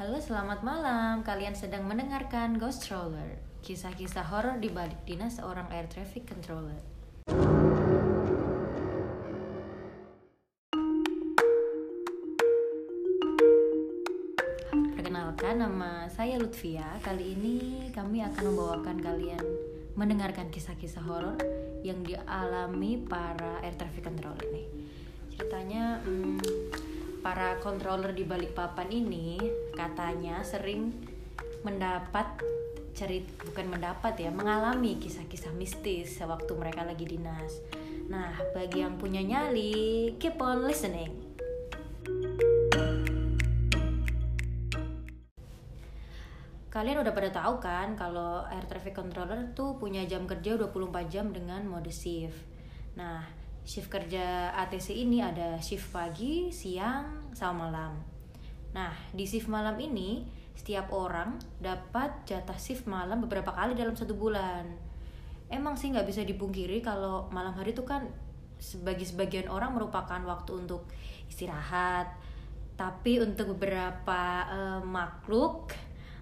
Halo, selamat malam. Kalian sedang mendengarkan Ghost Stroller, kisah-kisah horor di balik dinas seorang air traffic controller. Perkenalkan, nama saya Lutfia. Kali ini kami akan membawakan kalian mendengarkan kisah-kisah horor yang dialami para air traffic controller nih. Ceritanya, hmm, para controller di Balikpapan ini katanya sering mendapat cerit bukan mendapat ya mengalami kisah-kisah mistis sewaktu mereka lagi dinas. Nah, bagi yang punya nyali, keep on listening. Kalian udah pada tahu kan kalau air traffic controller tuh punya jam kerja 24 jam dengan mode shift. Nah, shift kerja ATC ini ada shift pagi, siang, sama malam. Nah, di shift malam ini setiap orang dapat jatah shift malam beberapa kali dalam satu bulan. Emang sih nggak bisa dipungkiri kalau malam hari itu kan bagi sebagian orang merupakan waktu untuk istirahat. Tapi untuk beberapa eh, makhluk,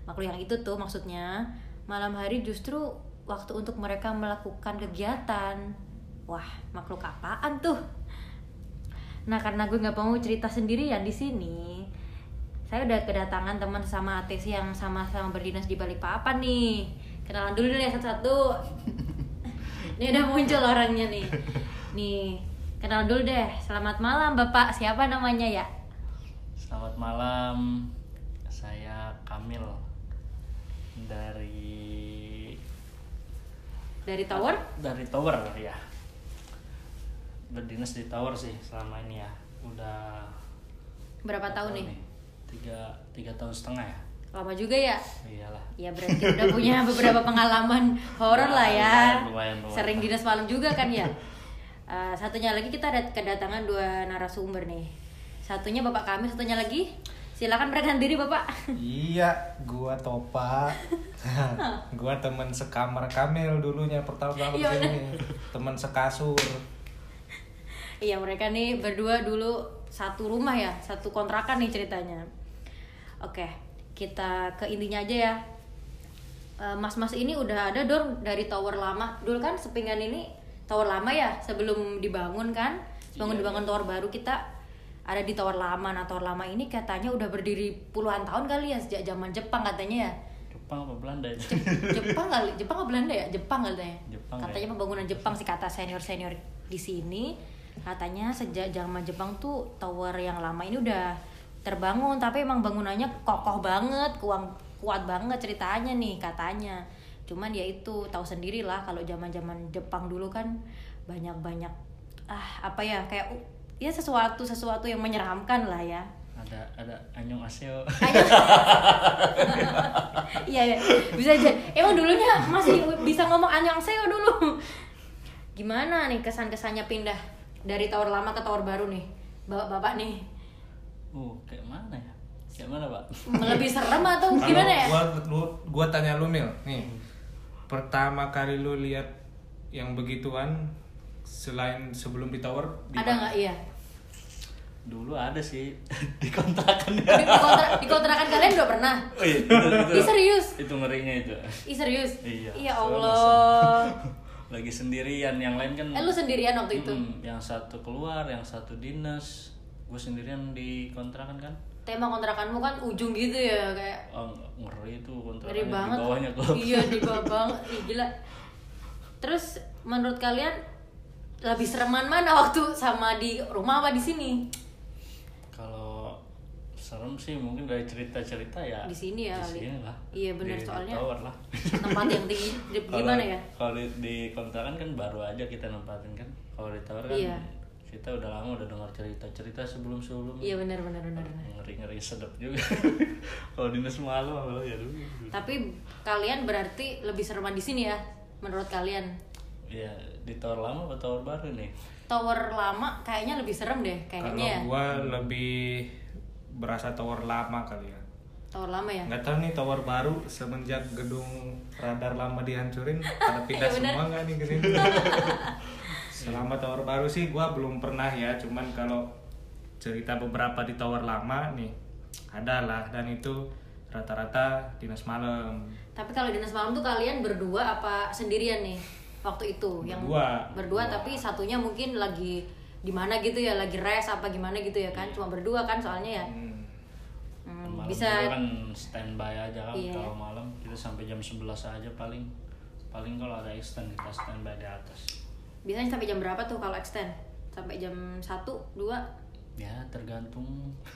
makhluk yang itu tuh maksudnya malam hari justru waktu untuk mereka melakukan kegiatan. Wah, makhluk apaan tuh? Nah, karena gue nggak mau cerita sendirian di sini, saya udah kedatangan teman sama ATC yang sama-sama berdinas di Balikpapan nih. Kenalan dulu deh satu-satu. Ini udah muncul orangnya nih. Nih, kenal dulu deh. Selamat malam, Bapak. Siapa namanya ya? Selamat malam, saya Kamil dari Dari Tower? dari Tower ya. Berdinas di Tower sih selama ini ya. Udah Berapa tahun nih? Tiga tiga tahun setengah ya. Lama juga ya? Iyalah. Ya berarti udah punya beberapa pengalaman horor lah ya. Lumayan, lumayan, lumayan. Sering dinas malam juga kan ya. Eh, satunya lagi kita ada kedatangan dua narasumber nih. Satunya Bapak kami, satunya lagi silakan perkenalkan diri Bapak. Iya, gua Topa. gua temen sekamar Kamil dulunya pertama Iya, di sini. Temen sekasur. Iya mereka nih berdua dulu satu rumah ya, satu kontrakan nih ceritanya. Oke, kita ke intinya aja ya. Eh, Mas-mas ini udah ada dong dari tower lama. Dulu kan sepinggan ini tower lama ya sebelum dibangun kan. Bangun Iya, dibangun tower baru kita ada di tower lama. Nah tower lama ini katanya udah berdiri puluhan tahun kali ya sejak zaman Jepang katanya ya. Jepang apa Belanda ya? Jepang kali, Jepang apa Belanda ya? Jepang katanya. Jepang, katanya ya. pembangunan Jepang sih kata senior senior di sini. Katanya sejak zaman Jepang tuh tower yang lama ini udah terbangun, tapi emang bangunannya kokoh banget, kuat kuat banget ceritanya nih katanya. Cuman ya itu tahu sendiri lah kalau zaman zaman Jepang dulu kan banyak banyak ah apa ya kayak ya sesuatu sesuatu yang menyeramkan lah ya. Ada ada Anyong Aseo. Iya, iya. bisa aja. Emang dulunya masih bisa ngomong anyang seo dulu. Gimana nih kesan-kesannya pindah dari tower lama ke tower baru nih? Bapak-bapak nih. Uh, kayak mana ya? Kayak mana, Pak? Lebih serem atau gimana ya? Gua, lu- gua tanya lu Mil, nih. Pertama kali lu lihat yang begituan selain sebelum di tower di Ada nggak iya? Dulu ada sih di kontrakan Di, ya. di, kontra- di kontrakan kalian udah pernah? Oh iya, itu, itu, Ih, serius? Itu ngerinya itu. Ih serius? Iya. Ya soalnya Allah. Lagi sendirian, yang lain kan Eh lu sendirian waktu itu? Hmm, yang satu keluar, yang satu dinas. Gue sendirian di kontrakan kan. Tema kontrakanmu kan ujung gitu ya kayak Oh, ngeri itu kontrakan Ngeri banget. di bawahnya klub. Iya, di bawah banget. Ih, gila. Terus menurut kalian lebih sereman mana waktu sama di rumah apa di sini? Kalau serem sih mungkin dari cerita-cerita ya Di sini ya Di kali. sini lah. Iya, di soalnya tower lah. Tempat yang tinggi di- Kalau- gimana ya? Kalau di, di kontrakan kan baru aja kita nempatin kan. Kalau di tower kan Iya. kita udah lama udah dengar cerita-cerita sebelum-sebelum. Iya benar benar benar. benar. ngeri-ngeri sedap juga kalau dinas malu malu ya dulu Tapi kalian berarti lebih sereman di sini ya menurut kalian? ya di tower lama atau tower baru nih Tower lama kayaknya lebih serem deh Kalau kayaknya ya. gua lebih berasa tower lama kali ya. Tower lama ya. Nggak tahu nih tower baru semenjak gedung radar lama dihancurin pada pindah Iya, bener. semua nggak nih ke sini? Selama tower baru sih gua belum pernah ya, cuman kalau cerita beberapa di tower lama nih ada lah dan itu rata-rata dinas malam Tapi kalau dinas malam tuh kalian berdua apa sendirian nih waktu itu? Yang Berdua. Berdua tapi satunya mungkin lagi di mana gitu ya, lagi rest apa gimana gitu ya kan? Cuma berdua kan soalnya ya. Hmm. Bisa juga kan standby aja kan Iya. kalau malam kita sampai jam 11 aja paling paling kalau ada extend kita standby di atas biasanya sampai jam berapa tuh kalau extend? Sampai jam 1, 2 ya tergantung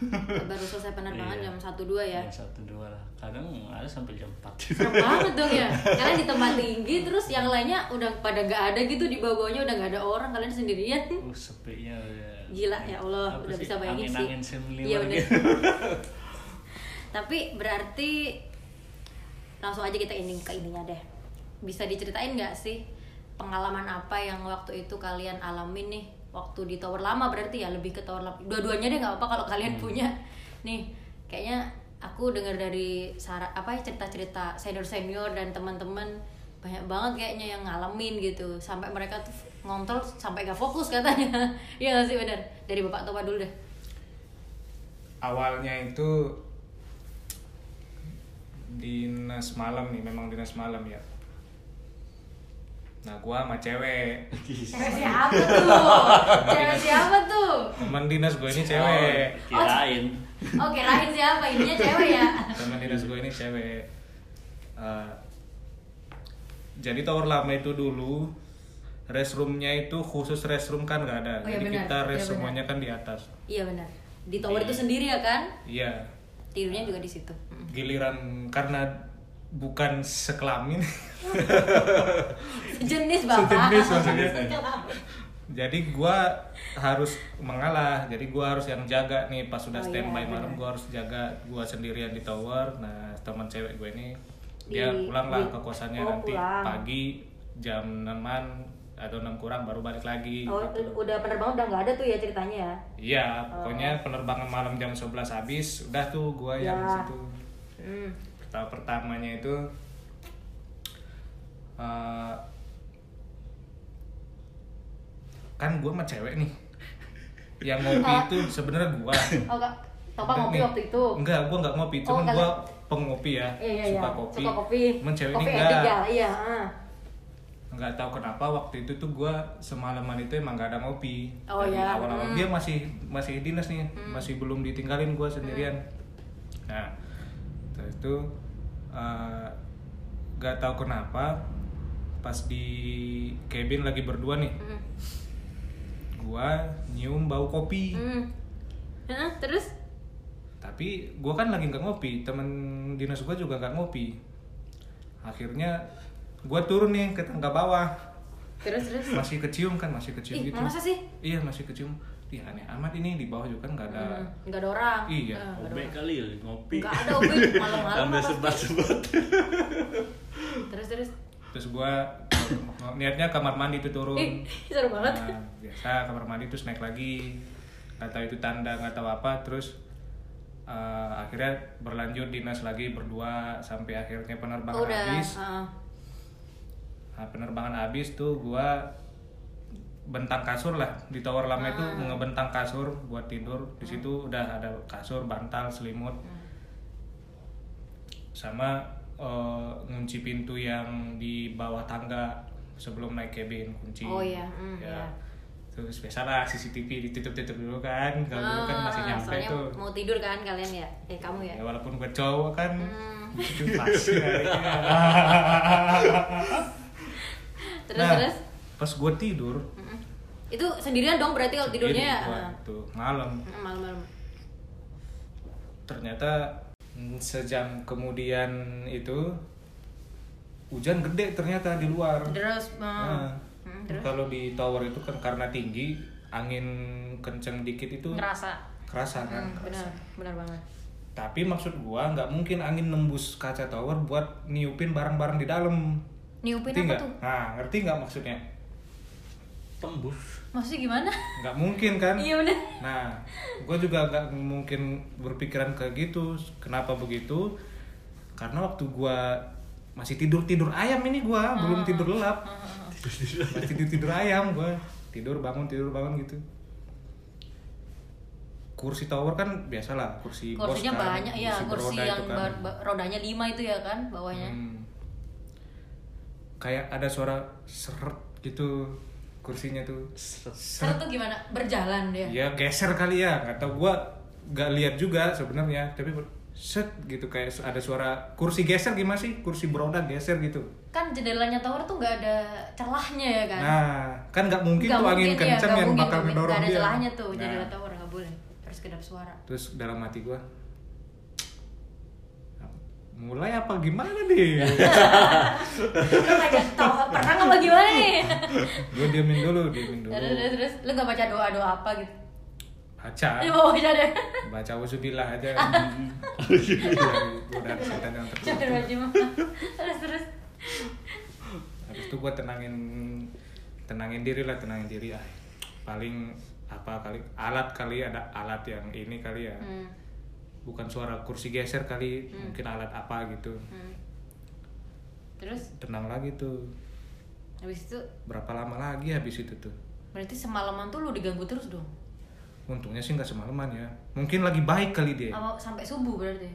baru selesai penerbangan Iya. jam 1 2 ya. jam satu dua lah kadang ada sampai jam 4 Serem banget dong ya. Kalian di tempat tinggi terus yang lainnya udah pada nggak ada gitu di bawah-bawahnya udah nggak ada orang, kalian sendirian. uh sepinya udah Gila ya Allah, Apa udah sih? bisa bayangin sih. angin-angin semiliwan Iya bener. Tapi berarti langsung aja kita ini ke ininya deh. Bisa diceritain nggak sih pengalaman apa yang waktu itu kalian alamin nih waktu di tower lama berarti ya lebih ke tower lama. Dua-duanya deh nggak apa kalau kalian Hmm. punya. Nih, kayaknya aku dengar dari sara apa ya cerita-cerita senior-senior dan teman-teman banyak banget kayaknya yang ngalamin gitu sampai mereka tuh ngontrol sampai gak fokus katanya. Iya nggak sih bener? Dari Bapak Topa dulu deh. awalnya itu dinas malam nih memang dinas malam ya nah gua sama cewek Cewek siapa tuh? Cewek siapa tuh? teman dinas gue ini Oh, cewek kirain Oh kirain siapa? Ininya cewek ya? teman dinas gue ini cewek Eh, jadi tower lama itu dulu restroomnya itu khusus restroom kan nggak ada Oh, iya jadi benar. kita Iya rest benar. semuanya kan di atas Iya benar. Di tower itu sendiri ya kan? iya Tidurnya juga di situ. Giliran karena bukan sekelamin Sejenis bapak. Sejenis maksudnya. Jadi gua harus mengalah jadi gua harus yang jaga nih pas sudah Oh, standby iya, malam gua harus jaga gua sendirian di tower nah teman cewek gue ini Di- dia pulang lah di- ke kosannya oh, nanti pulang. pagi jam 6 atau 6 kurang baru balik lagi Oh, gitu. udah penerbangan udah nggak ada tuh ya ceritanya ya? Iya, pokoknya penerbangan malam jam 11 habis, udah tuh gua yang Ya. di situ. Hmm. Tahap pertamanya itu eh, kan gua sama cewek nih. Yang ngopi Ah. itu sebenarnya gua. Oh Topa ngopi nih. waktu itu. Enggak, gua nggak ngopi, Oh, cuman gua pengopi ya, Iya iya suka iya. kopi. Suka kopi. Cuman cewek kopi ini enggak. ya, iya. ah. Nggak tahu kenapa waktu itu tuh gua semalaman itu emang nggak ada ngopi Oh, Dari ya. awal-awal Hmm. dia masih masih dinas nih masih belum ditinggalin gua sendirian nah terus itu nggak tahu kenapa pas di cabin lagi berdua nih Hmm. gua nyium bau kopi Hmm. Terus? tapi gua kan lagi nggak ngopi temen dinas gua juga nggak ngopi akhirnya gua turun nih ke tangga bawah Terus terus. masih kecium kan masih kecium Ih, gitu masa sih? iya masih kecium Ih, aneh amat ini di bawah juga kan nggak ada Hmm, nggak ada orang. Iya. Ah, nggak ada Obe orang. kali ya ngopi Nggak ada obe malam-malam. sampai sebat-sebat Terus terus. terus gua niatnya kamar mandi tuh turun Ih, seru banget. Nah, biasa kamar mandi terus naik lagi nggak tahu itu tanda nggak tahu apa terus eh, akhirnya berlanjut dinas lagi berdua sampai akhirnya penerbangan udah. habis ah. Nah, penerbangan habis tuh gua bentang kasur lah di tower lama itu Ah. ngebentang kasur buat tidur di situ udah ada kasur bantal selimut Hmm. sama eh, ngunci pintu yang di bawah tangga sebelum naik cabin kunci Oh, iya. Hmm, iya. terus biasalah CCTV ditutup-tutup dulu kan kalau dulu kan masih nyampe soalnya tuh mau tidur kan kalian ya? Eh kamu ya? ya walaupun gue cowok kan Hmm. itu pasti. Terus Nah, terus. pas gue tidur Mm-mm. Itu sendirian dong berarti kalau tidurnya ya? gua Ah. tuh malam Mm, Malam-malam. ternyata mm, sejam kemudian itu hujan gede ternyata di luar Terus. Nah, Hmm, terus. kalau di tower itu kan karena tinggi angin kenceng dikit itu Ngerasa. kerasa kan Hmm, benar, benar banget. tapi maksud gua nggak mungkin angin nembus kaca tower buat niupin barang-barang di dalam Niupin ngerti apa nggak? tuh? nah ngerti nggak maksudnya? Tembus. Maksudnya gimana? nggak mungkin kan? Iya benar. nah gue juga nggak mungkin berpikiran kayak gitu. Kenapa begitu? Karena waktu gua masih tidur tidur ayam ini gua belum tidur lelap. masih tidur tidur ayam gua. Tidur bangun tidur bangun gitu. Kursi tower kan biasalah kursi bos kursinya kan, banyak ya kursi yang kan. rodanya lima itu ya kan bawahnya. Hmm. Kayak ada suara seret gitu kursinya tuh. Seret. Tuh gimana? Berjalan dia? Ya geser kali ya. Nggak tahu gua nggak lihat juga sebenarnya tapi set gitu kayak ada suara kursi geser gimana sih? Kursi beroda geser gitu. Kan jendelanya tower tuh nggak ada celahnya ya kan? Nah kan nggak mungkin Nggak tuh angin ya, kencang yang mungkin bakal ngedorong nggak ada dia. celahnya tuh Nah, jendela tower nggak boleh. Harus kedap suara. Terus dalam hati gua mulai apa? Gimana nih lu ngajak tau pernah nggak bagaimana nih? Gue diemin dulu diemin dulu. Terus terus terus. Lu nggak baca doa doa apa gitu? Baca. Lu mau baca deh. Baca usubillah aja. Dari godaan setan yang terkutuk terus terus. Habis itu gue tenangin tenangin diri lah tenangin diri. Ah paling apa kali alat kali ada alat yang ini kali ya. Hmm. Bukan suara kursi geser kali mungkin alat apa gitu. Hmm. terus? Tenang lagi tuh. Habis itu? Berapa lama lagi habis itu tuh? Berarti semalaman tuh lu diganggu terus dong? Untungnya sih nggak semalaman ya. Mungkin lagi baik kali dia. Apa sampai subuh berarti?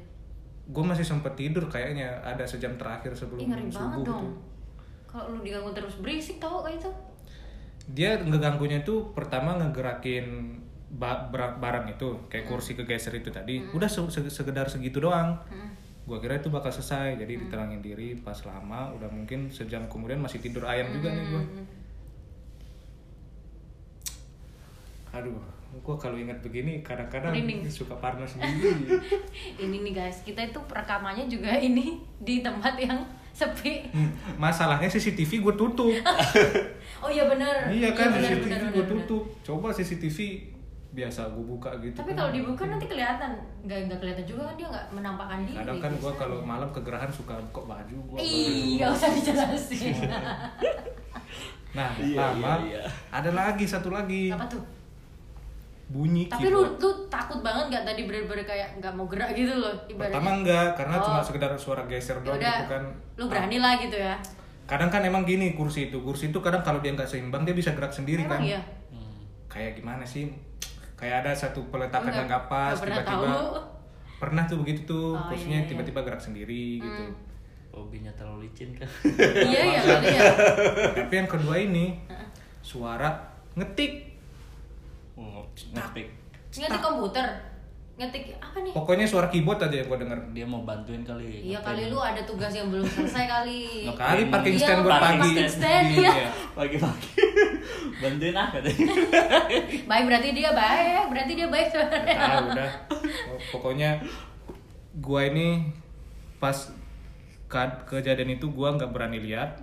Gue masih sempet tidur kayaknya ada sejam terakhir sebelum Ih ngeri banget subuh dong. Kalau lu diganggu terus berisik tau kayak itu. Dia ngeganggunya tuh pertama ngegerakin ba- bar- barang itu kayak kursi kegeser itu tadi udah se- se- sekedar segitu doang. Hmm. gua kira itu bakal selesai jadi diterangin diri pas lama udah mungkin sejam kemudian masih tidur ayam juga nih gua. Hmm. aduh gua kalau ingat begini kadang-kadang suka parno sendiri. Ini nih guys kita itu rekamannya juga ini di tempat yang sepi. Hmm, masalahnya CCTV gue tutup. Oh iya bener. Iya kan bener, CCTV gue bener. tutup. Coba CCTV biasa gue buka gitu tapi kan. kalau dibuka nanti kelihatan. Nggak nggak kelihatan juga kan dia nggak menampakkan diri kadang kan gue biasanya. kalau malam kegerahan suka buka baju gue iya nggak usah dijelasin. Nah Iya, lama. iya, iya. ada lagi satu lagi. Apa tuh? Bunyi tapi lu keyboard. tuh takut banget nggak tadi bener-bener kayak nggak mau gerak gitu loh ibaratnya? Pertama enggak karena Oh. cuma sekedar suara geser doang gitu kan. lu berani lah gitu ya? kadang kan emang gini kursi itu. Kursi itu kadang kalau dia nggak seimbang dia bisa gerak sendiri emang kan. iya? Hmm. kayak gimana sih kayak ada satu peletakan yang nggak pas tiba-tiba pernah tuh begitu tuh Oh, kursinya iya, iya. tiba-tiba gerak sendiri gitu. Hmm. hobinya terlalu licin kan? Iya ya kali ya. Tapi yang kedua ini suara ngetik. Oh, ngetik. Ngetik komputer. Ngetik apa nih? Pokoknya suara keyboard aja yang gue denger. Dia mau bantuin kali iya ngetik. kali lu ada tugas yang belum selesai kali. Nggak kali parking Iya, stand buat parking pagi. stand, iya. iya. pagi-pagi bantuin ah katanya. Baik berarti dia baik berarti dia baik sebenarnya. Tahu udah. Oh, pokoknya gua ini pas ka- kejadian itu gua nggak berani lihat.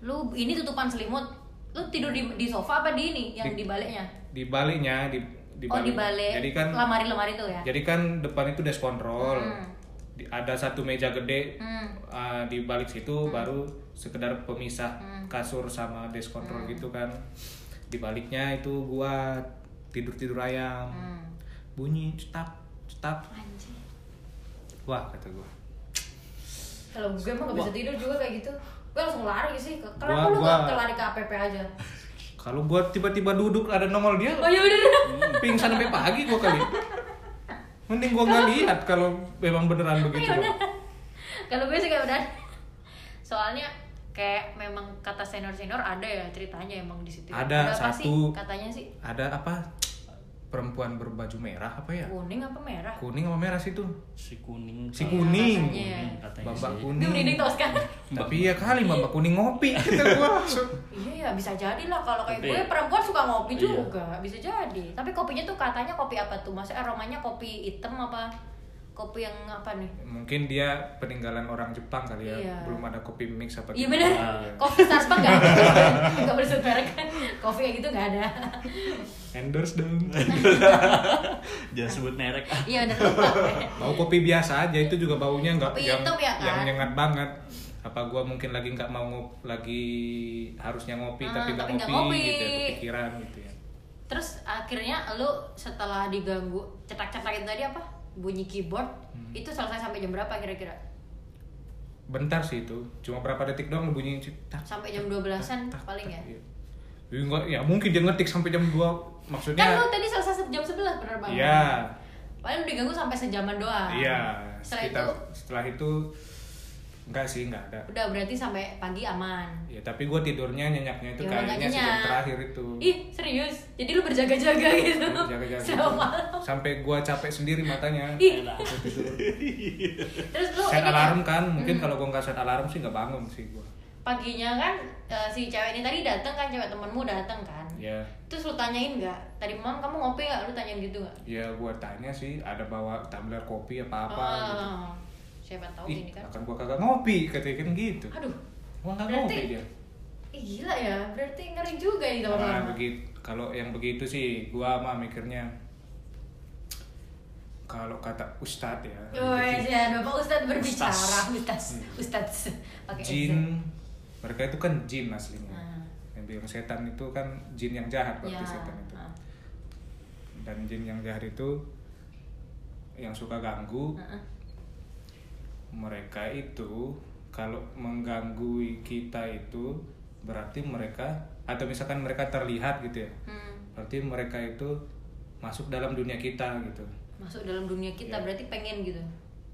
Lu ini tutupan selimut. Lu tidur di di sofa apa di ini yang Di- di baliknya? di baliknya di di oh di balik. jadi kan lemari-lemari tuh ya? Jadi kan depan itu desk control. Hmm. Di- ada satu meja gede. Hmm. uh, di balik situ baru sekedar pemisah Hmm. kasur sama desk control gitu kan. Di baliknya itu gua tidur tidur ayam. Hmm. bunyi cetak cetak Anjir. wah kata gua. Kalau gue emang gak bisa tidur juga kayak gitu. Gue langsung lari sih. Kenapa Gua- lu gua- gak lari ke APP aja? Kalau gua tiba-tiba duduk ada nongol dia oh iya udah udah pingsan sampai pagi gua kali. Mending gua nggak lihat kalau memang beneran begitu Iya, bener. kalau gue sih kayak udah soalnya kayak memang kata senior senior ada ya ceritanya emang di situ Ada apa sih satu- katanya sih? ada apa? Perempuan berbaju merah apa ya? Kuning apa merah? Kuning apa merah sih tuh si kuning. Si kuning. katanya ya. Kuning katanya babak sih. Kuning. Merinding tau sekarang. Tapi ya kali babak kuning ngopi. Gua Iya ya bisa jadi lah kalau kayak gue perempuan suka ngopi Iya. juga bisa jadi. Tapi kopinya tuh katanya kopi apa tuh? Maksudnya aromanya kopi hitam apa kopi yang apa nih mungkin dia peninggalan orang Jepang kali ya Iya. belum ada kopi mix apa iya gimana. bener Iya. kopi Starbucks nggak ada nggak boleh sebut merek kan kopi kayak gitu nggak ada endorse dong jangan sebut merek ah. iya lupa bau kopi biasa aja itu juga baunya nggak Kopi yang hitam ya, kan? yang nyengat banget apa gua mungkin lagi nggak mau ngop, lagi harusnya ngopi Ah, tapi nggak tapi nggak ngopi, ngopi. gitu ya kepikiran gitu ya terus akhirnya lu setelah diganggu cetak-cetak itu tadi apa bunyi keyboard Hmm. itu selesai sampai jam berapa kira-kira bentar sih itu cuma berapa detik doang bunyi cetak sampai jam 12-an paling ya Iya. Ya, enggak, ya mungkin dia ngetik sampai jam 2 maksudnya Kan lu tadi selesai jam 11 bener banget. Iya. Paling diganggu sampai sejaman doang. Iya, Setelah sekitar itu setelah itu enggak sih, enggak ada. udah berarti sampai pagi aman. Ya, tapi gue tidurnya nyenyaknya itu Ya, kayaknya sejam terakhir itu. Ih, serius? Jadi lu berjaga-jaga gitu? Jaga-jaga. Selama malam. Sampai gue capek sendiri matanya. Ih, tidur. terus lu set ini alarm kan, mungkin Hmm. kalau gue nggak set alarm sih nggak bangun sih gue. paginya kan eh, si cewek ini tadi datang kan cewek temenmu datang kan Ya, terus lu tanyain nggak tadi mam kamu ngopi nggak lu tanyain gitu nggak ya gue tanya sih ada bawa tumbler kopi apa apa. gitu. Siapa tahu Ih, ini kan akan gue kagak ngopi, katanya kan gitu. aduh Gua Berarti- ngopi dia. Ih, gila ya berarti ngeri juga nih Nah, teman-teman begitu kalau yang begitu sih gua mah mikirnya kalau kata ustadz ya Oh ya, Bapak Ustadz berbicara, Ustaz. Ustadz, Ustadz, pakai jin mereka itu kan jin aslinya Ah. yang bilang setan itu kan jin yang jahat berarti setan itu ah. dan jin yang jahat itu yang suka ganggu Ah, ah. Mereka itu kalau mengganggu kita itu berarti mereka atau misalkan mereka terlihat gitu ya Hmm, berarti mereka itu masuk dalam dunia kita gitu masuk dalam dunia kita Ya. berarti pengen gitu,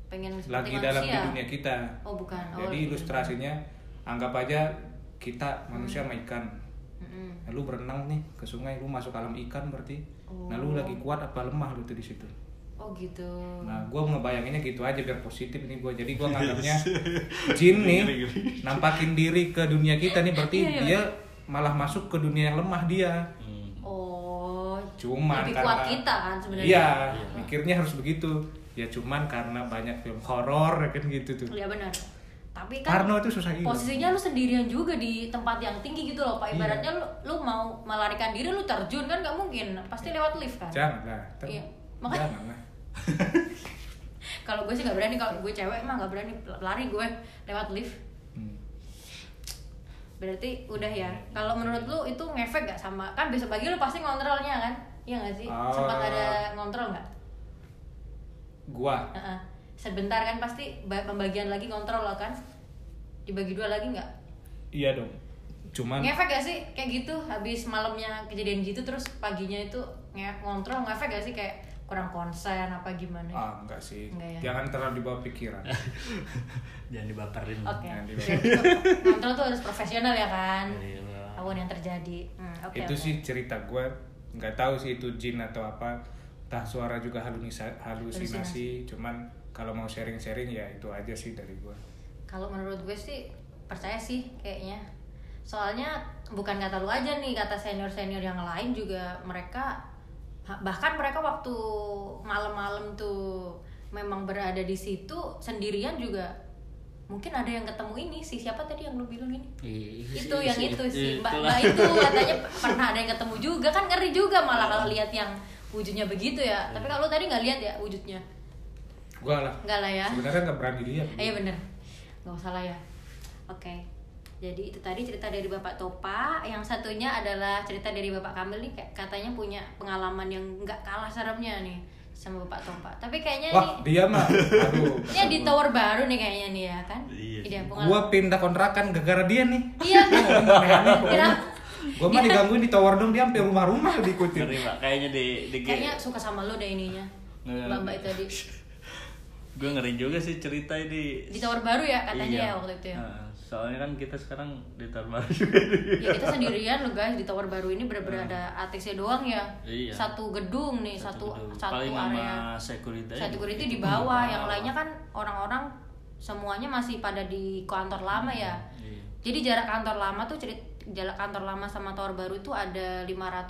pengen seperti lagi manusia. dalam di dunia kita Oh bukan. Oh, jadi lagi. ilustrasinya anggap aja kita manusia sama ikan Mm-mm. nah, lu berenang nih ke sungai lu masuk alam ikan berarti nah Oh. lu lagi kuat apa lemah lu tuh di situ Oh gitu. nah gue ngebayanginnya gitu aja biar positif nih gue jadi gue nganggapnya jin nih nampakin diri ke dunia kita nih berarti Iya, iya. dia malah masuk ke dunia yang lemah dia Hmm. Oh. cuman lebih karena kuat kita kan sebenarnya. iya mikirnya harus begitu ya cuman karena banyak film horor kan gitu tuh Iya benar. Tapi kan Parno itu susah hidup posisinya lu sendirian juga di tempat yang tinggi gitu loh Pak. Iya. Ibaratnya lu, lu mau melarikan diri lu terjun kan gak mungkin. Pasti lewat lift kan. jangan lah Ter- Iya. Makanya- jangan lah Kalau gue sih gak berani kalau gue cewek emang gak berani lari gue lewat lift. Hmm. Berarti udah ya. Kalau menurut lu itu ngefek gak sama kan besok pagi lu pasti ngontrolnya kan? Iya gak sih? Ah. Sempat ada ngontrol nggak? gua Heeh. Sebentar kan pasti ba- pembagian lagi ngontrol lo kan? Dibagi dua lagi nggak? iya dong cuman Ngefek gak sih kayak gitu habis malamnya kejadian gitu terus paginya itu ngontrol ngefek gak sih kayak kurang konsen apa gimana? ah enggak sih Enggak ya? jangan terlalu dibawa pikiran Jangan dibaperin. Oke. Jadi ngontrol tuh harus profesional ya kan? Iya. Apa pun yang terjadi. Hmm, oke. itu oke. sih cerita gua nggak tahu sih itu jin atau apa entah suara juga halusinasi, halusinasi. cuman kalau mau sharing-sharing ya itu aja sih dari gua Kalau menurut gue sih percaya sih kayaknya. Soalnya bukan kata lu aja nih, kata senior-senior yang lain juga mereka bahkan mereka waktu malam-malam tuh memang berada di situ sendirian juga. Mungkin ada yang ketemu ini sih siapa tadi yang lu bilang ini? Ih, itu yang itu sih mbak mbak itu katanya pernah ada yang ketemu juga kan ngeri juga malah kalau lihat yang wujudnya begitu ya. Tapi kalau lu tadi nggak lihat ya wujudnya? Gua lah. Nggak lah ya. Sebenarnya nggak berani lihat. Eh, Iya bener, nggak usah lah ya. Oke, jadi itu tadi cerita dari Bapak Topa. Yang satunya adalah cerita dari Bapak Kamil nih, kayak katanya punya pengalaman yang nggak kalah seremnya nih sama Bapak Topa. Tapi kayaknya wah nih, dia mah aduh ini di tower baru nih kayaknya nih ya kan? Iya. Iya, gua pindah kontrakan gara-gara dia nih Iya. Kenapa? gua mah digangguin di tower dong dia hampir rumah-rumah diikutin Ngeri pak, kayaknya di di Kayaknya suka sama lo deh ininya. Mbak itu tadi gue ngeri juga sih cerita ini. di tower baru ya katanya Iya. ya waktu itu ya. Nah, soalnya kan kita sekarang di tower baru juga. Ya kita sendirian loh guys di tower baru ini bener-bener ada ATC doang ya. Iya. Satu gedung nih, satu gedung. satu, Paling area. security. security di bawah yang lainnya kan orang-orang semuanya masih pada di kantor lama ya Iya. jadi jarak kantor lama tuh cerit jarak kantor lama sama tower baru itu ada 500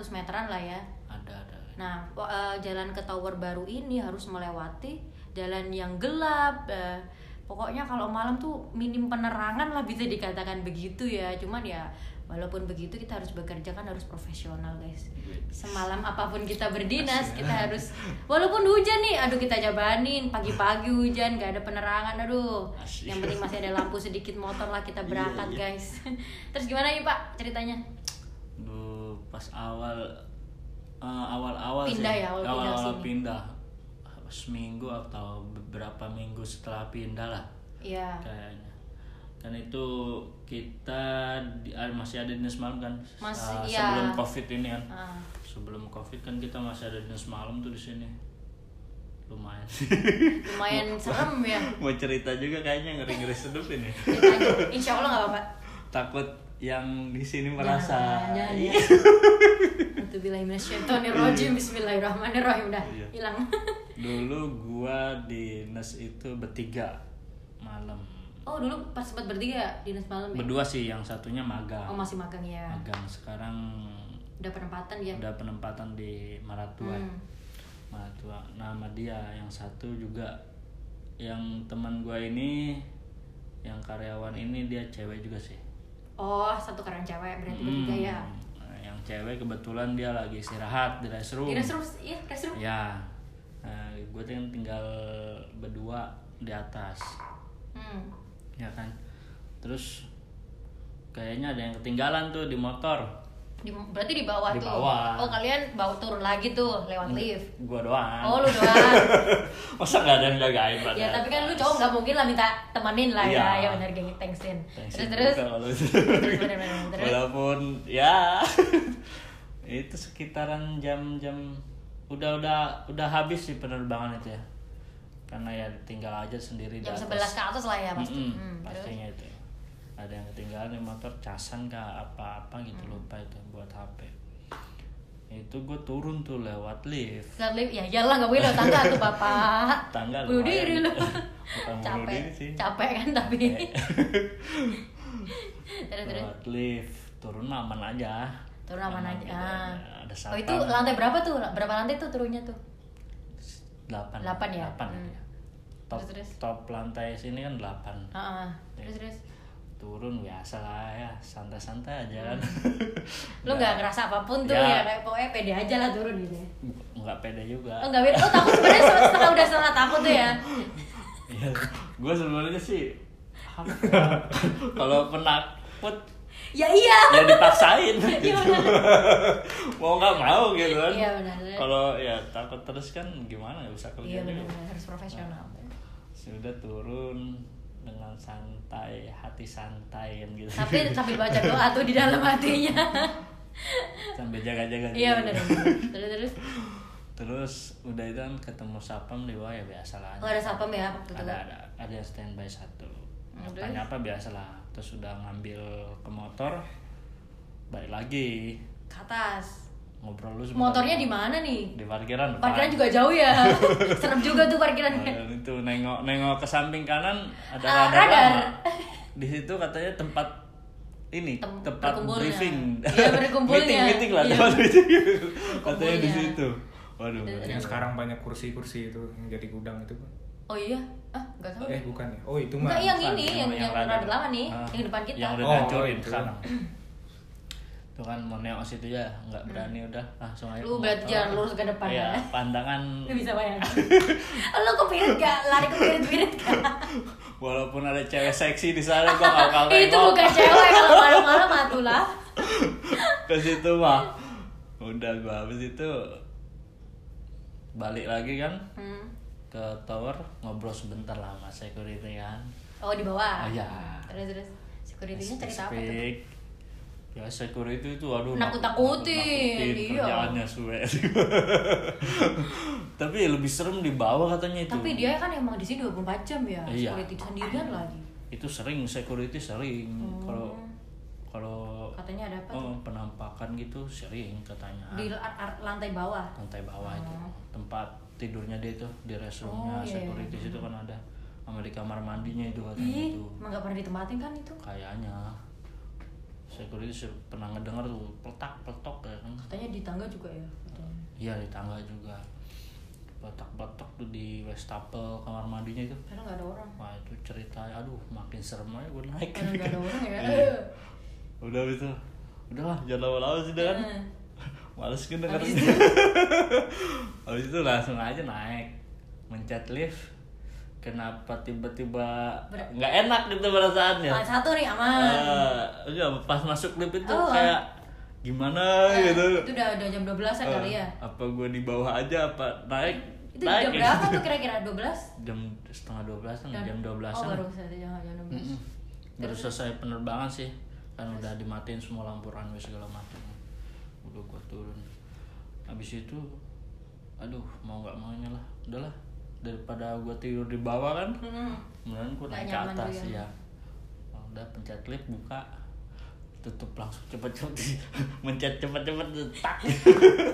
meteran lah ya Ada ada. nah eh, jalan ke tower baru ini harus melewati jalan yang gelap eh, pokoknya kalau malam tuh minim penerangan lah bisa dikatakan begitu ya cuman ya walaupun begitu kita harus bekerja kan harus profesional guys semalam apa pun kita berdinas kita harus walaupun hujan nih aduh kita jabanin pagi-pagi hujan gak ada penerangan aduh yang penting masih ada lampu sedikit motor lah kita berangkat Iya, iya. guys terus gimana nih pak ceritanya Duh, pas awal eh, awal-awal Pindah sih. ya, awal pindah awal-awal sini. pindah. Seminggu atau beberapa minggu setelah pindah lah Iya. kayaknya. Dan itu kita di- ah, masih ada dinas malam kan? Masih, Ah, iya. sebelum covid ini kan? Ah. sebelum covid kan kita masih ada dinas malam tuh di sini. Lumayan. Lumayan serem ya. mau cerita juga kayaknya ngeri ngeri sedep ini insya Allah nggak apa-apa? Takut yang di sini merasa Jangan, jangan, jangan. Alhamdulillahirrahmanirrahim Bismillahirrahmanirrahim. Udah Iya. hilang dulu gua di nes itu bertiga malam. Oh dulu pas sempat bertiga dinas malam ya? berdua sih yang satunya magang. Oh masih magang ya. Magang. Sekarang Udah penempatan ya udah penempatan di Maratua. Hmm. Maratua. Nama dia. Yang satu juga yang teman gua ini yang karyawan ini dia cewek juga sih. Oh satu karang cewek berarti bertiga ya? Nah, yang cewek kebetulan dia lagi istirahat di restroom Di restroom Iya restroom ya nah, gue tuh yang tinggal berdua di atas. Hmm. ya kan? Terus kayaknya ada yang ketinggalan tuh di motor. Di, Berarti di bawah Di tuh? bawah. Oh kalian bawa turun lagi tuh lewat lift? gua doang. Oh lu doang. Masa nggak ada yang jagain pada Ya tapi kan lu cowok nggak mungkin lah minta temenin lah Iya. ya. Ya benar geng thanksin. Terus terus juga kalau itu. Terus bener bener terus walaupun ya. Itu sekitaran jam-jam udah udah udah habis sih penerbangan itu ya. Karena ya tinggal aja sendiri di Jam. 11 ke atas lah ya pasti. Mm-mm, Hmm, terus? pastinya itu. Ada yang ketinggalan di motor casan kah apa-apa gitu Hmm. lupa itu buat HP itu gue turun tuh lewat lift. Lewat lift, ya iyalah nggak boleh lewat tangga tuh bapak. Tangga Bunuh diri lu. Capek, diri sih. capek kan tapi. Terus? lewat lift. Turun aman aja Turun aman aja ah. ada Oh itu lantai berapa tuh? Berapa lantai tuh turunnya tuh? delapan Delapan ya? delapan Hmm. ya. top Terus, terus. top lantai sini kan delapan Ah, ah. Terus terus turun biasa lah ya santai-santai aja kan Lu nggak ngerasa apa pun tuh Ya. ya, kayak pokoknya pede aja lah turun gitu ya nggak pede juga Oh nggak beda, oh takut sebenarnya setengah udah setengah takut tuh ya Iya, gue sebenarnya sih ya, kalau penakut Ya iya. Ya dipaksain. Iya gitu. mau nggak mau gitu kan. Iya, benar. kalau ya takut terus kan gimana nggak bisa kerja Iya juga. benar harus profesional. Sudah turun dengan santai hati santai kan gitu. Tapi sambil baca doa tuh di dalam hatinya. Sambil jaga-jaga Iya gitu. benar benar. Terus terus? Terus udah itu kan ketemu sapam di bawah ya biasa lah. Oh ada sapam ya waktu itu ada ada. Ada standby satu. Hmm, tanya apa biasa lah terus udah ngambil ke motor balik lagi Ke atas ngobrol lu. Motornya di mana nih? di parkiran depan. Parkiran juga jauh ya Serem juga tuh parkirannya dan itu nengok nengok ke samping kanan ada Ah, radar, radar. di situ katanya tempat ini Tem- tempat briefing Iya, berkumpulnya. meeting meeting lah Iya. tempat meeting katanya di situ waduh yang sekarang banyak kursi-kursi itu yang jadi gudang itu Oh iya? Ah nggak tahu eh bukan ya oh itu mah Enggak yang ini yang yang, radar. rada lama nih Ah, Yang depan kita yang udah Oh, dihancurin itu. sekarang itu kan mau neok situ ya nggak berani udah langsung aja Lu berarti jangan lurus ke depan Iya, ya pandangan Lu bisa bayangin Lu kepirit gak? Lari kepirit-pirit gak? walaupun ada cewek seksi di sana gua nggak bakal itu bukan cewek kalau malam-malam atuh lah ke situ mah udah gua habis itu balik lagi kan hmm. Ke tower ngobrol sebentar lah sama security kan Oh di bawah? Ah, iya. Terus terus Security-nya cerita apa tuh? Ya security itu aduh Nakut-nakutin, nakut-nakutin, iya. kerjaannya suwe tapi lebih serem di bawah katanya itu Tapi dia kan emang di sini 24 jam ya Iya. Security sendirian lagi itu sering security sering Hmm. kalau kalau Katanya ada apa tuh? oh, penampakan gitu sering katanya Di lantai bawah lantai bawah itu Oh. tempat tidurnya dia itu di restroomnya Oh, iya, security iya. situ kan ada. Sama di kamar mandinya itu katanya Ih, itu. emang gak pernah ditempatin kan itu? kayaknya. Security sih pernah ngedengar tuh peletak peletok ya kan. Katanya di tangga juga ya iya di tangga juga. Peletak peletok tuh di wastafel kamar mandinya itu. Karena gak ada orang. Wah itu cerita aduh makin serem aja gue naik. Karena gak ada orang ya. Iya. udah itu. Udahlah jangan lama-lama sih kan? Hmm. Males kan Habis itu? habis itu langsung aja naik. Mencet lift. Kenapa tiba-tiba nggak enak gitu perasaannya? Ah, Satu nih aman. Iya, pas masuk lift itu Oh. kayak gimana Eh, gitu? Itu udah, udah jam 12an Eh, kali ya? apa gue di bawah aja apa naik? Itu naik. jam berapa tuh kira-kira? 12? jam setengah dua belas kan Dan- jam dua belas Oh baru saja jam jam 12 Mm-mm. baru selesai penerbangan sih. Kan udah dimatiin semua lampu runway segala macam udah gua turun. Habis itu aduh mau nggak maunya lah udahlah daripada gua tidur di bawah kan Hmm. kemudian Nggak naik ke atas ya. ya udah pencet lift buka. Tutup langsung cepet-cepet. Mencet cepet-cepet tak.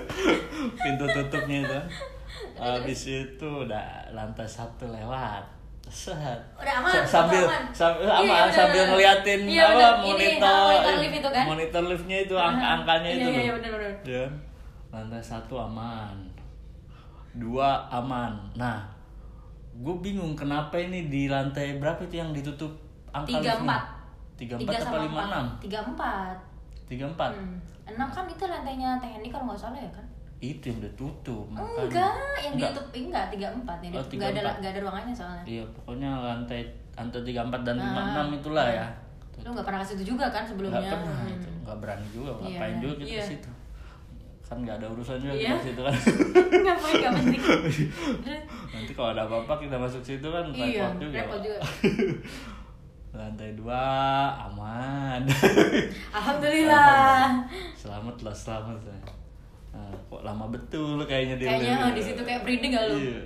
Pintu tutupnya itu. Habis itu udah lantai satu lewat set Udah aman, Sa- sambil aman. sambil Iya, apa bener, sambil bener. ngeliatin Iya, apa bener. Ini, monitor ah, monitor lift itu kan? monitor liftnya itu angka-angkanya Iya, itu iya, iya, bener, bener. Ya. lantai satu aman dua aman nah gue bingung kenapa ini di lantai berapa itu yang ditutup angka tiga liftnya? empat tiga empat apa lima enam tiga empat tiga empat Hmm. enam kan itu lantainya teknik kalau nggak salah ya kan itu yang udah tutup makanya. enggak yang Enggak. ditutup enggak tiga empat ya Oh, nggak ada 34. nggak ada ruangannya soalnya. Iya pokoknya lantai lantai tiga empat dan Ah, lima enam itulah ya. Lu nggak pernah ke situ juga kan sebelumnya? Nggak pernah Hmm. itu nggak berani juga Iya, ngapain juga kita iya. ke situ? Kan nggak ada urusan juga Iya. kita ke situ kan. Ngapain nggak penting. Nanti kalau ada apa-apa kita masuk situ kan iya repot juga repot juga. Lantai dua aman. Alhamdulillah. Selamat lah selamat. lah Kok lama betul kayaknya di kayaknya oh, di situ kayak breeding gak lu Iya.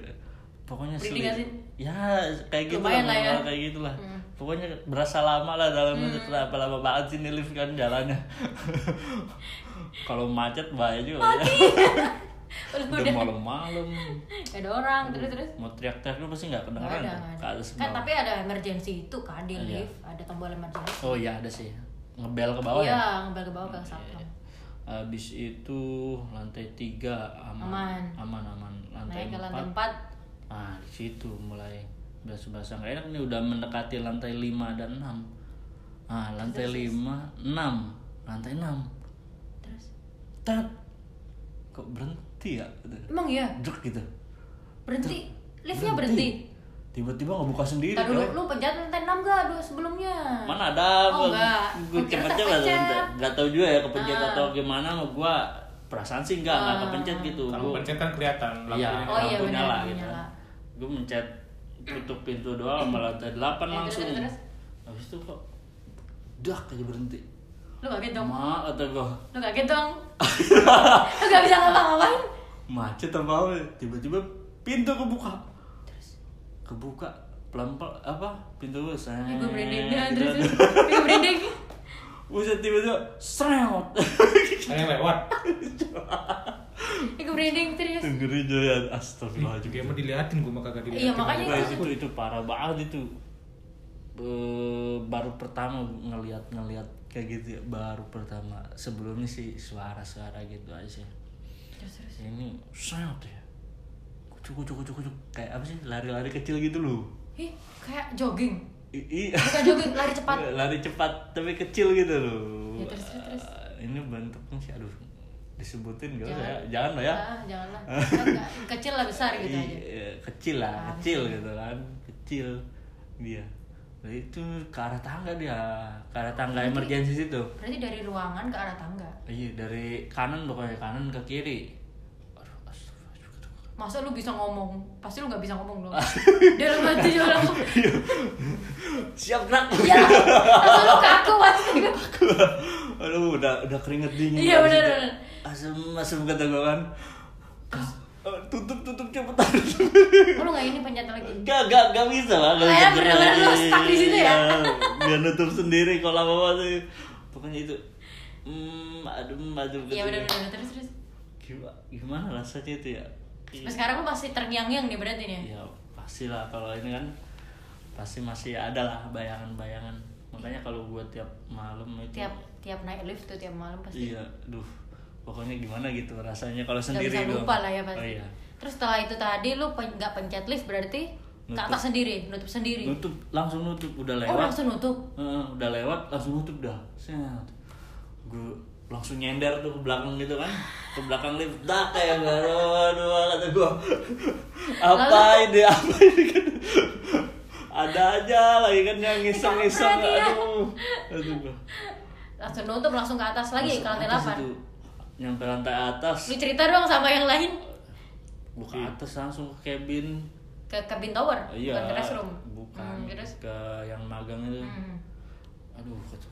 Pokoknya Breeding sih? Ya, kayak gitu Lumayan lah ya. kayak gitulah. Hmm. Pokoknya berasa lama lah dalamnya kenapa lama banget sih nih lift kan jalannya. Kalau macet bahaya juga ya. udah Udah udah malam-malam. Ada orang terus terus Mau teriak-teriak lu pasti nggak kedengeran ada, ada. Kan tapi ada emergency itu kan di Iya. lift, ada tombol emergency. Oh iya ada sih. Ngebel ke bawah iya, ya. ngebel ke bawah ke satpam. Habis itu lantai tiga aman. Aman. Aman aman. Lantai Naik ke lantai empat 4 Ah, di situ mulai berasa-berasa nggak enak nih udah mendekati lantai 5 dan 6. Ah, lantai 5, 6, lantai 6. terus. Tat. Kok berhenti ya? Emang iya, Duk gitu. berhenti. Liftnya berhenti. Tiba-tiba nggak buka sendiri. Tadi dulu coy. lu pencet lantai 6 gak dulu sebelumnya? Mana ada Oh, kira cepet terpencet. cepet nggak tahu juga ya kepencet Ah. atau gimana sama gua perasaan sih enggak enggak Ah. kepencet gitu Kalau Gua- pencet kan kelihatan Iya, lampunya. Oh, iya, lampu benar, nyala gitu. nyala. Gue mencet tutup pintu doang sama lantai 8 Eh, langsung. terus, terus, Habis itu kok dak aja berhenti. Lu kaget dong. Ma kata gua, Lu kaget dong. lu gak bisa ngapa-ngapain. macet apa apa tiba-tiba pintu kebuka. Kebuka pelan-pelan apa pintu gue saya. Gue merinding dan terus. Gue merinding. Buset tiba-tiba sreot. Ada lewat. Gue merinding terus. Dengerin ya astagfirullahaladzim. Dia mau diliatin gue mah kagak diliatin. Iya, makanya Guys, itu. itu itu parah banget itu. Eh, baru pertama ngelihat ngelihat kayak gitu ya, baru pertama. Sebelumnya sih suara-suara gitu aja. Terus terus. Ini sangat ya. Kucuk kucuk kucuk kucuk kayak apa sih lari-lari kecil gitu loh. Ih, kayak jogging. I- i- Bukan jogging, lari cepat. lari cepat tapi kecil gitu loh. Ya, terus, terus, terus. Eh, Ini bentuknya sih aduh disebutin gak usah ya. Jangan. Jangan lah ya. Ah, nggak- Kecil lah besar gitu aja. Iya, kecil lah, Ah, kecil gitu kan, kecil dia. Nah, itu ke arah tangga dia, ke arah tangga emergensi situ. Berarti dari ruangan ke arah tangga. Iya, dari kanan pokoknya kanan ke kiri. Masa lu bisa ngomong? Pasti lu gak bisa ngomong dong. Dalam hati langsung. Siap gerak. Ya, langsung lu kaku pasti. Aduh, udah udah keringet dingin. Iya, bener, itu, bener. Asem asem kata gue kan. Oh, tutup tutup cepetan. Oh, lu gak ini pencet lagi. Gak, gak, gak bisa lah Oh, kalau ya, bener-bener lu stuck di situ ya? Iya, Biar nutup sendiri kalau lama-lama tuh. Pokoknya itu Hmm, aduh, aduh, Iya gitu. benar-benar terus terus. Gimana, gimana rasanya itu ya? Sampai sekarang lu masih terngiang-ngiang nih berarti nih. Ya pastilah kalau ini kan pasti masih ada lah bayangan-bayangan. Makanya kalau gua tiap malam itu Tiap tiap naik lift tuh tiap malam pasti. iya, duh. Pokoknya gimana gitu rasanya kalau Gak sendiri bisa doang. lupa lah ya pasti. Oh iya. Terus setelah itu tadi lu pen- nggak pencet lift berarti ke Nutup. atas sendiri, nutup sendiri. Nutup, langsung nutup udah Oh lewat. langsung nutup. Heeh, udah lewat langsung nutup dah. Set. Gue langsung nyender tuh ke belakang gitu kan. Ke belakang lift dah kayak gak aduh kata gue. apa ini apa ini kan. Ada aja lagi kan yang ngiseng-ngiseng Kampret, iya. aduh. Aduh gua. Langsung nutup langsung ke atas lagi ke lantai Atas 8. itu. Nyampe lantai atas. Lu cerita dong sama yang lain Buka atas langsung ke cabin. ke cabin tower, Iya. bukan ke restroom. Bukan. Hmm, terus Ke yang magang itu. hmm. aduh kata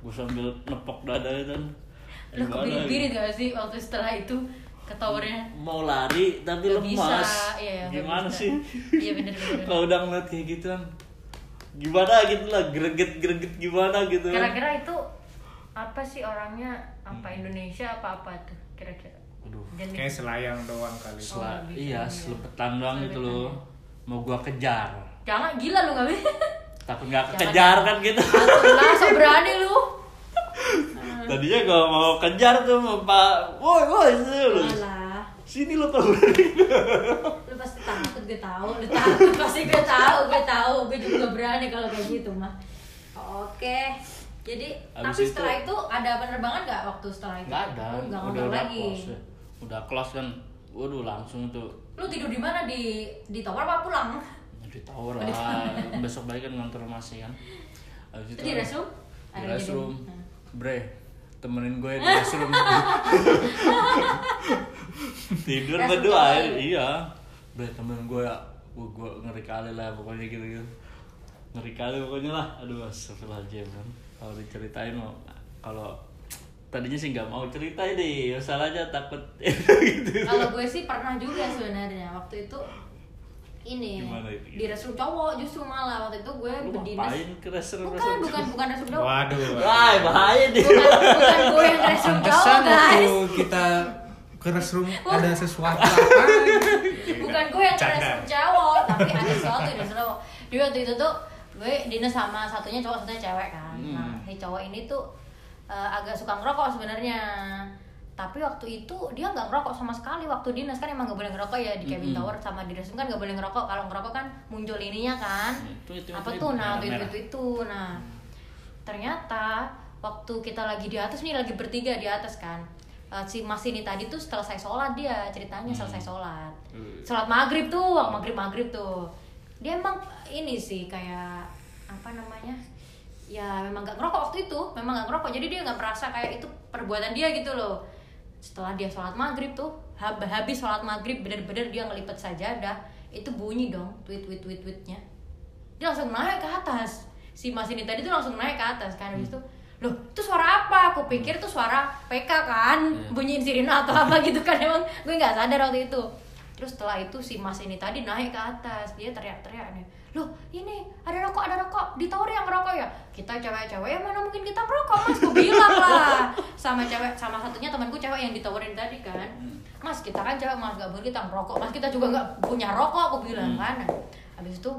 gue sambil nepok dada itu kan Lu Gimana kebirit-birit gitu? gak sih waktu setelah itu ke towernya? mau lari tapi Gak lemas bisa, iya, gak gimana bisa. sih Iya kalau udah ngeliat kayak gitu kan gimana gitu lah greget greget gimana gitu kan Kira-kira itu apa sih orangnya? Apa Indonesia apa apa tuh kira-kira? aduh Jenis. kayak selayang doang kali Oh, Sela- bisa, iya iya. selepetan doang gitu loh mau gua kejar Jangan gila lu gak bisa. takut nggak kekejar kan gitu. Lah, so berani lu. tadinya gua mau kejar tuh pak woi woi sini lu. Sini kalau berani. Lu pasti takut gue tahu lu takut. Pasti gue tahu gue tahu. Gue juga berani kalau kayak gitu mah. Oke. Jadi Abis tapi itu- setelah itu ada penerbangan nggak waktu setelah itu? Nggak ada. Oh, nggak udah udah lagi. close ya. udah close kan. Waduh langsung tuh. Lu tidur di mana? Di di tower apa pulang di tower lah besok balik kan ngantor masih kan. Habis Itu di restroom? di restroom? Hmm. bre temenin gue di restroom. Tidur berdua ya. iya. Bre temen gue ya. Gue, gue ngeri kali lah pokoknya gitu gitu ngeri kali pokoknya lah. Aduh astagfirullahaladzim kan. Kalau diceritain mau kalau tadinya sih nggak mau cerita deh masalahnya takut. Gitu. Kalau gue sih pernah juga sebenarnya. Waktu itu ini. Gimana itu? di restroom cowok justru malah waktu itu gue lu berdinas ngapain ke restroom bukan bukan bukan restroom cowok. Waduh Wah, bahaya deh. bukan bukan gue yang restroom cowok guys. waktu kita ke restroom ada sesuatu apa? Bukan gue yang Canda. ngeres cowok tapi ada sesuatu di cowok. Jadi waktu itu tuh gue dinas sama satunya cowok satunya cewek kan. Hmm. nah si cowok ini tuh eh, agak suka ngerokok sebenarnya tapi waktu itu dia nggak ngerokok sama sekali. Waktu dinas kan emang nggak boleh ngerokok ya di cabin Mm-mm. tower sama di restroom kan nggak boleh ngerokok. Kalau ngerokok kan muncul ininya kan. Itu, itu, apa itu, tuh? Nah itu, itu itu itu. Nah ternyata waktu kita lagi di atas nih lagi bertiga di atas kan eh, si mas ini tadi tuh selesai sholat dia ceritanya Hmm. selesai sholat. Hmm. sholat maghrib tuh maghrib maghrib tuh. Dia emang ini sih kayak apa namanya ya memang gak ngerokok waktu itu memang gak ngerokok. Jadi dia nggak merasa kayak itu perbuatan dia gitu loh setelah dia sholat maghrib tuh hab- habis sholat maghrib bener-bener dia ngelipet sajadah itu bunyi dong tweet tweet tweet tweetnya. Dia langsung naik ke atas. Si mas ini tadi tuh langsung naik ke atas kan habis itu loh itu suara apa? Aku pikir tuh suara PK kan Iya. bunyiin sirine atau apa gitu kan emang gue nggak sadar waktu itu. Terus setelah itu si mas ini tadi naik ke atas dia teriak-teriak nih loh ini ada rokok ada rokok. Di tower yang ngerokok ya? Kita cewek-cewek ya mana mungkin kita ngerokok mas? Gue bilang lah. Sama cewek sama satunya temanku cewek yang ditawarin tadi kan. Mas kita kan cewek mas. Gak boleh kita ngerokok. Mas kita juga nggak punya rokok aku bilang Hmm. kan. Nah, habis itu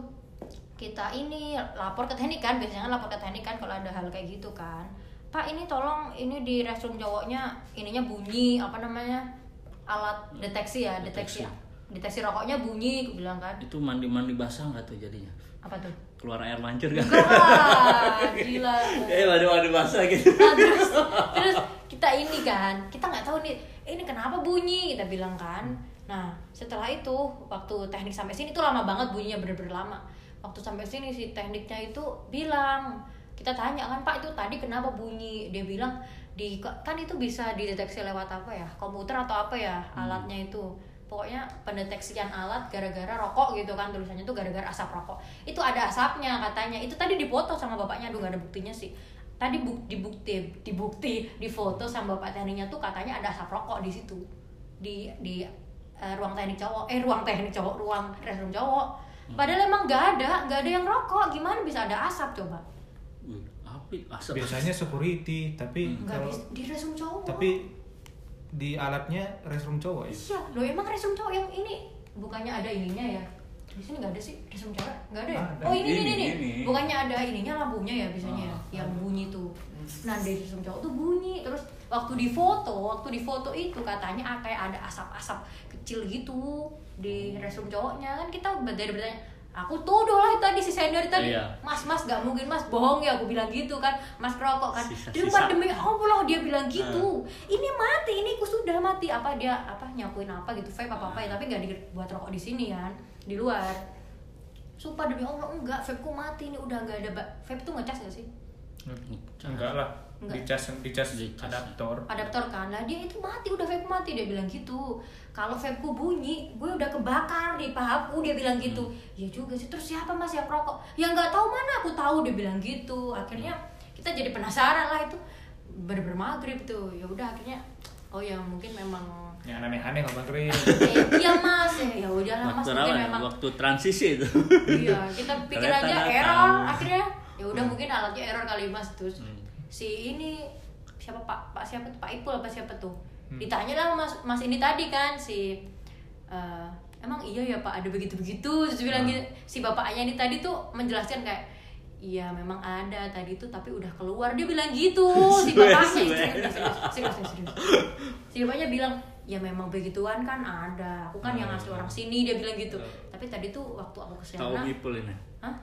kita ini lapor ke teknik kan. Biasanya kan lapor ke teknik kan kalau ada hal kayak gitu kan. Pak ini tolong ini di restroom cowoknya ininya bunyi apa namanya alat deteksi ya deteksi. deteksi rokoknya bunyi aku bilang kan. Itu mandi-mandi basah nggak tuh jadinya? apa tuh? Keluar air mancur kan? Wah, gila. Eh, mandi-mandi basah gitu. nah, terus terus kita ini kan kita nggak tahu nih ini kenapa bunyi? Kita bilang kan. Nah setelah itu waktu teknik sampai sini tuh lama banget bunyinya bener-bener lama. Waktu sampai sini si tekniknya itu bilang kita tanya kan pak itu tadi kenapa bunyi? Dia bilang di kan itu bisa dideteksi lewat apa ya? Komputer atau apa ya alatnya itu pokoknya pendeteksian alat gara-gara rokok gitu kan tulisannya tuh gara-gara asap rokok. Itu ada asapnya katanya. Itu tadi dipoto sama bapaknya. Aduh gak ada buktinya sih. Tadi buk, dibukti dibukti di foto sama bapak tekniknya tuh katanya ada asap rokok di situ. Di di eh, ruang teknik cowok. Eh ruang teknik cowok ruang restroom cowok. Padahal emang gak ada gak ada yang rokok. Gimana bisa ada asap coba? Api asap. biasanya security tapi nggak kalau di restroom cowok. tapi di alatnya restroom cowok ya? Iya lo emang restroom cowok yang ini? Bukannya ada ininya ya? Di sini nggak ada sih restroom cewek? Nggak ada ya? Ada. oh ini ini Ini, ini, ini. bukannya ada ininya lampunya ya biasanya ya? Ah, yang bunyi tuh. Nah di restroom cowok tuh bunyi. Terus waktu di foto waktu di foto itu katanya ah, kayak ada asap-asap kecil gitu di restroom cowoknya. Kan kita dari bertanya aku tuduh lah tadi si senior tadi. Iya. mas mas gak mungkin mas. Bohong ya aku bilang gitu kan. Mas kerokok kan. Sisa- demi sisa. demi Allah dia bilang gitu. Ini mati ini ku sudah mati. Apa dia apa nyakuin apa gitu vape apa apa ya. Tapi nggak dibuat rokok di sini kan di luar. Sumpah demi Allah enggak. Vape ku mati ini udah nggak ada vape tuh ngecas gak sih? Enggak lah Enggak. dicas dicas Dicas. adaptor. Adaptor kan. Lah dia itu mati udah vape mati dia bilang gitu. Kalau vapeku bunyi gue udah kebakar di pahaku dia bilang gitu. Ya juga sih. Terus siapa mas yang rokok ya nggak tahu mana aku tahu dia bilang gitu. Akhirnya kita jadi penasaran lah itu. Bener-bener maghrib tuh. Ya udah akhirnya oh ya mungkin memang yang aneh-aneh nggak maghrib eh, iya mas. Ya ya udahlah mas. Waktu mungkin memang waktu transisi itu. Iya kita pikir Ternyata aja datang. error akhirnya ya udah mungkin alatnya error kali mas. Terus Hmm. Si ini siapa pak pak siapa tuh pak Ipul apa siapa tuh Hmm. ditanya lah mas mas ini tadi kan si eh, emang iya ya pak ada begitu begitu terus bilang Hmm. gitu si bapaknya ini tadi tuh menjelaskan kayak Iya memang ada tadi tuh tapi udah keluar dia bilang gitu si bapaknya serius, serius, serius, serius, serius. si bapaknya bilang ya memang begituan kan ada aku kan yang Hmm. asli orang sini dia bilang gitu tapi tadi tuh waktu aku ke sana tahu ini Hah?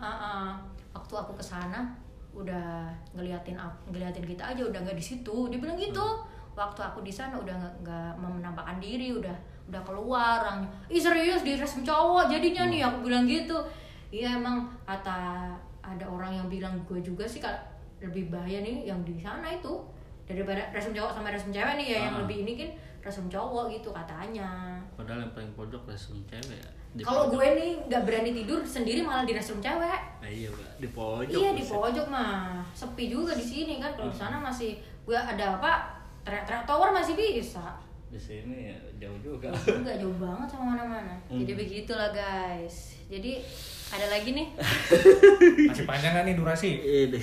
Ah, ah. Waktu aku ke sana udah ngeliatin ngeliatin kita aja udah nggak di situ. Dia bilang gitu. Waktu aku di sana udah nggak menampakkan diri, udah udah keluar orangnya. Ih serius di resm cowok jadinya nih aku bilang gitu. Iya emang kata ada orang yang bilang gue juga sih kalau lebih bahaya nih yang di sana itu daripada resm cowok sama resm cewek nih ya yang Ah. lebih ini kan resm cowok gitu katanya. padahal yang paling pojok resum cewek ya Kalau gue nih nggak berani tidur sendiri malah di restroom cewek. Nah, iya Pak. di pojok iya di pojok mah. Sepi juga di sini kan. Kalau di Hmm. sana masih gue ada apa teriak-teriak tower masih bisa. Di sini ya jauh juga. Nggak jauh banget sama mana-mana. Hmm. jadi begitulah guys. Jadi ada lagi nih? Masih panjang nggak nih durasi? Ini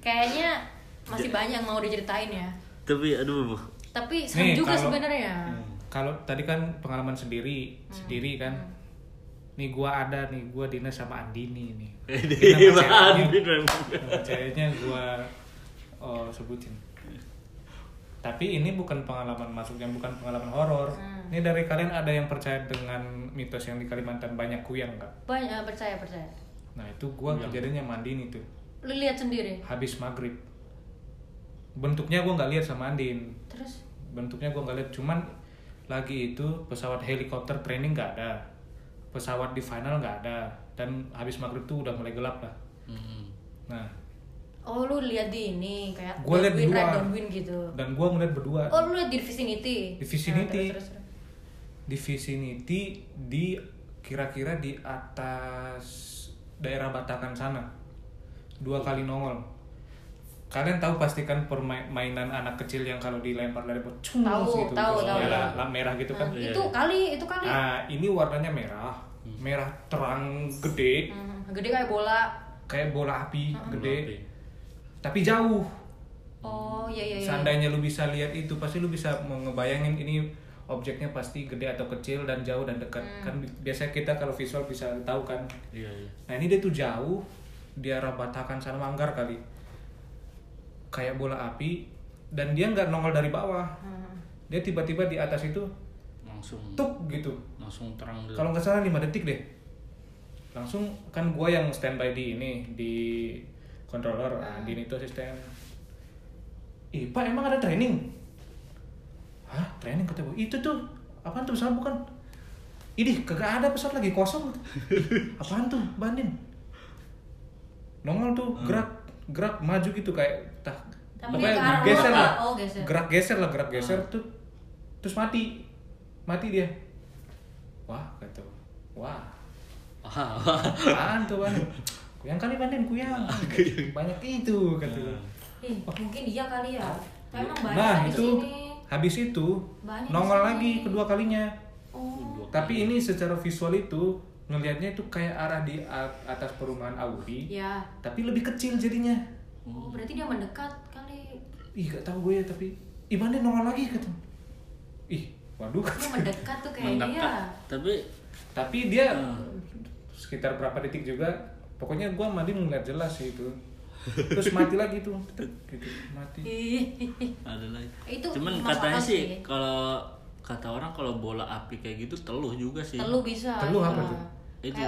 kayaknya masih banyak yang mau diceritain ya. Tapi aduh Bu. tapi Nih, juga kalau- sebenarnya kalau tadi kan pengalaman sendiri Hmm. sendiri kan. Nih gua ada nih gua dinas sama Andini nih bahan ceweknya- ceweknya gua oh, sebutin. Tapi ini bukan pengalaman masuk yang bukan pengalaman horor. Hmm. ini dari kalian ada yang percaya dengan mitos yang di Kalimantan banyak kuyang nggak? Banyak eh, percaya percaya. Nah itu gua Kuyang. kejadiannya mandin itu. Lu lihat sendiri? Habis maghrib. Bentuknya gua nggak lihat sama Andin. Terus? Bentuknya gua nggak lihat. Cuman lagi itu pesawat helikopter training nggak ada. Pesawat di final nggak ada. Dan habis maghrib tuh udah mulai gelap lah. Hmm. nah. Oh lu lihat di ini kayak Gua lihat luar. downwind gitu. Dan gua ngeliat berdua. Oh lu lihat di vicinity? Di vicinity. Nah, terus, terus, terus. di vicinity di kira-kira di atas daerah Batakan sana. Dua kali nongol kalian tahu pastikan permainan anak kecil yang kalau dilempar dari cung Tahu, gitu tahu, terus tahu, merah, lamp merah gitu kan? Nah, Iya, itu iya. kali itu kali. Nah ini warnanya merah. Merah terang gede. Hmm, gede kayak bola. Kayak bola api gede. Tapi, tapi jauh. Oh iya iya iya. Seandainya lu bisa lihat itu pasti lu bisa mau ngebayangin ini objeknya pasti gede atau kecil dan jauh dan dekat. Kan bi- biasanya kita kalau visual bisa tahu kan? Iya iya. Nah ini dia tuh jauh di arah Batakan sana Manggar kali kayak bola api dan dia nggak nongol dari bawah. Hmm. dia tiba-tiba di atas itu langsung tuk gitu. langsung terang dulu. Kalau nggak salah 5 detik deh. Langsung kan gua yang standby di ini di controller nah, di itu asisten. Ih pak emang ada training? Hah? Training kata gua? Itu tuh apaan tuh pesawat bukan? Ini kagak ada pesawat lagi kosong. Apaan tuh bandin? Nongol tuh gerak gerak maju gitu kayak tah Tapi pokoknya geser lah. Oh, geser. gerak geser lah gerak geser. Tuh terus mati. Mati dia. Wah kata wah. Wah apaan tuh bandin kuyang kali bandin kuyang. Banyak itu kata gua. Ih, mungkin iya kali ya. Emang banyak nah di itu sini habis itu Banyak nongol sini. lagi kedua kalinya. Oh. Tapi ini secara visual itu ngelihatnya itu kayak arah di atas perumahan Audi. Ya tapi lebih kecil jadinya oh berarti dia mendekat kali. Ih gak tahu gue ya tapi bandin nongol lagi kata ih waduh dia mendekat tuh kayaknya. Ya mendekat. Tapi tapi dia Hmm. sekitar berapa detik juga pokoknya gua mandi ngeliat jelas sih itu. Terus mati lagi tuh. Gitu mati. Ih, ada lagi. Itu cuman katanya sih sih. kalau kata orang kalau bola api kayak gitu teluh juga sih. Teluh bisa Teluh apa iya. tuh? Itu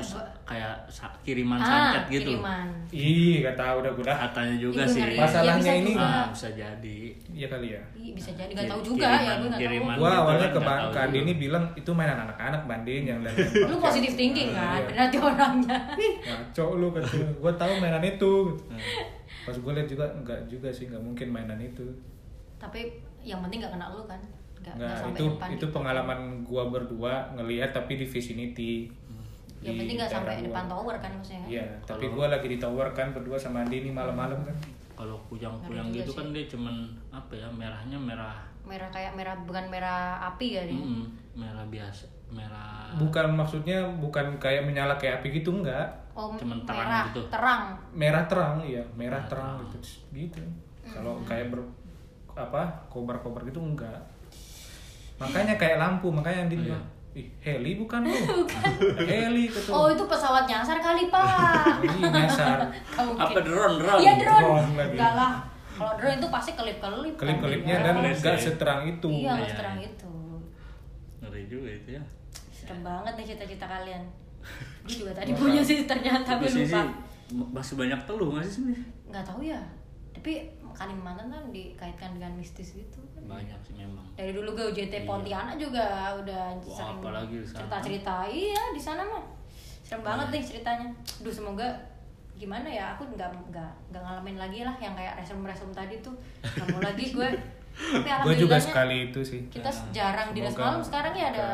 Kayak kiriman ah santet gitu kiriman ih gak tahu udah gue katanya juga Ih, sih ngeri. Masalahnya Ya, bisa ini- juga. ah, bisa jadi iya kali ya Ih, bisa jadi nggak Ki- tahu juga ya kiriman- gue nggak kiriman. tahu gua gitu awalnya kan, ke Bang. Dini bilang itu mainan anak-anak banding yang lempar lu positif thinking kan Iya. berarti orangnya ngaco lu kata gue tahu mainan itu Hmm. pas gue lihat juga enggak juga sih nggak mungkin mainan itu tapi yang penting nggak kena lu kan nggak nggak Enggak, sampai itu itu pengalaman gua berdua ngelihat tapi di Vicinity. Yang Di penting nggak sampai depan tower kan maksudnya kan? Iya, tapi gua lagi di tower kan berdua sama Andi ini malam-malam kan. kalau kuyang-kuyang juga gitu sih. kan dia cuman apa ya merahnya merah merah kayak merah bukan merah api ya dia Mm-mm, merah biasa merah Bukan maksudnya bukan kayak menyala kayak api gitu enggak. oh Cuman terang merah gitu. terang Merah terang iya, merah Merah terang terang. gitu. Gitu. Kalau kayak ber apa? kobar-kobar gitu enggak. Makanya kayak lampu, makanya Andi Iya. bilang, Ih, heli bukan lu. heli gitu. oh itu pesawat nyasar kali pak Ini nyasar. Apa drone drone iya drone Drone lagi. enggak lah kalau drone itu pasti kelip kelip Kelip-kelipnya dan Iya. enggak seterang itu. iya nggak Iya, seterang iya. itu ngeri juga itu ya serem banget nih cita-cita kalian gue juga tadi punya sih ternyata gue lupa sih masih banyak teluh nggak sih sini nggak tahu ya tapi Kalimantan kan dikaitkan dengan mistis gitu. Kan banyak sih memang. Dari dulu gue UJT Iya. Pontianak juga udah Wah, sering apalagi di sana. cerita-cerita. Iya di sana mah serem banget nih ceritanya. Duh semoga gimana ya aku nggak nggak nggak ngalamin lagi lah yang kayak resum-resum tadi tuh. Nggak mau lagi gue. Tapi Gue juga sekali itu sih. kita jarang dinas Semoga malam sekarang ya ada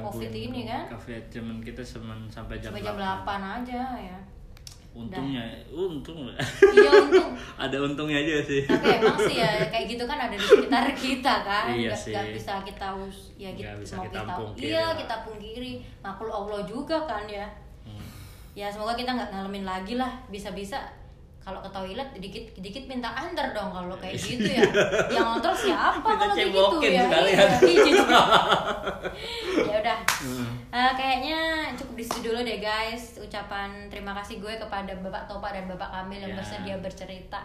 covid ini kan. Kafe cuman kita cuman sampai jam sampai jam 8. 8 aja ya untungnya. Untung iya untung. Ada untungnya aja sih. Tapi emang sih ya kayak gitu kan ada di sekitar kita kan. Iya nggak sih. nggak bisa kita us ya kita Nggak bisa mau kita kita pungkiri iya lah. kita pungkiri. Makhluk allah juga kan ya. Hmm. ya semoga kita nggak ngalamin lagi lah. Bisa-bisa kalau ke toilet dikit dikit minta antar dong kalau kayak gitu ya. Yang ngontrol siapa kalau kayak gitu ya. Iya, iya, iya. ya udah. Hmm. Eh, kayaknya cukup di situ dulu deh guys. Ucapan terima kasih gue kepada bapak Topa dan bapak Kamil yang Ya. bersedia bercerita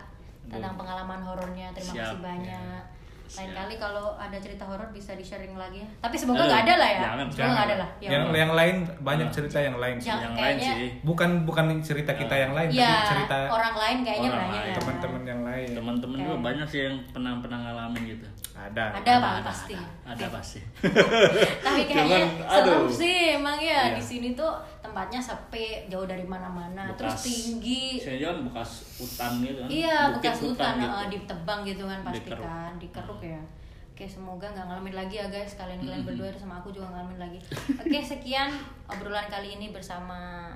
tentang pengalaman horornya. Terima Siap, kasih banyak lain kali kalau ada cerita horor bisa di sharing lagi ya. Tapi semoga nggak ada lah ya. jangan, semoga nggak ada lah. Ya yang yang lain banyak Ah. cerita yang lain sih. Yang yang lain sih. Bukan bukan cerita kita yang lain, ya tapi cerita orang lain kayaknya orang banyak lain. ya. teman-teman yang lain. teman-teman juga banyak sih yang pernah pernah ngalamin gitu Ada. ada bang pasti ada, ada pasti tapi kayaknya Cuman, serem sih emang ya Iya. di sini tuh tempatnya sepi jauh dari mana-mana terus tinggi saya jalan bekas hutan gitu kan Iya, Bukit bekas hutan, gitu. eh, ditebang gitu kan pasti Dikeruk. kan, dikeruk ya. Oke, semoga nggak ngalamin lagi ya guys. Kalian kalian berdua sama aku juga ngalamin lagi. Oke, sekian obrolan kali ini bersama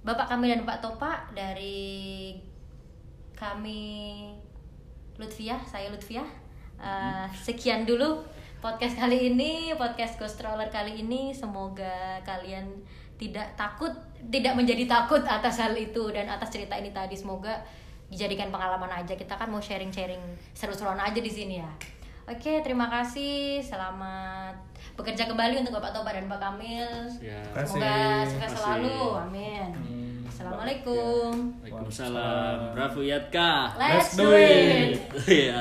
Bapak kami dan Pak Topa dari kami Lutfiah, saya Lutfiah. Eh, sekian dulu podcast kali ini, podcast Ghost Stroller kali ini. Semoga kalian tidak takut, tidak menjadi takut atas hal itu dan atas cerita ini tadi. Semoga dijadikan pengalaman aja. Kita kan mau sharing-sharing seru-seruan aja di sini ya. Oke, terima kasih. Selamat bekerja kembali untuk Bapak Toba dan Pak Kamil. Kasih. Semoga sukses Kasih. selalu. Amin. Hmm. Assalamualaikum. Waalaikumsalam. Bravo Yatka. Let's Let's do do it. Iya.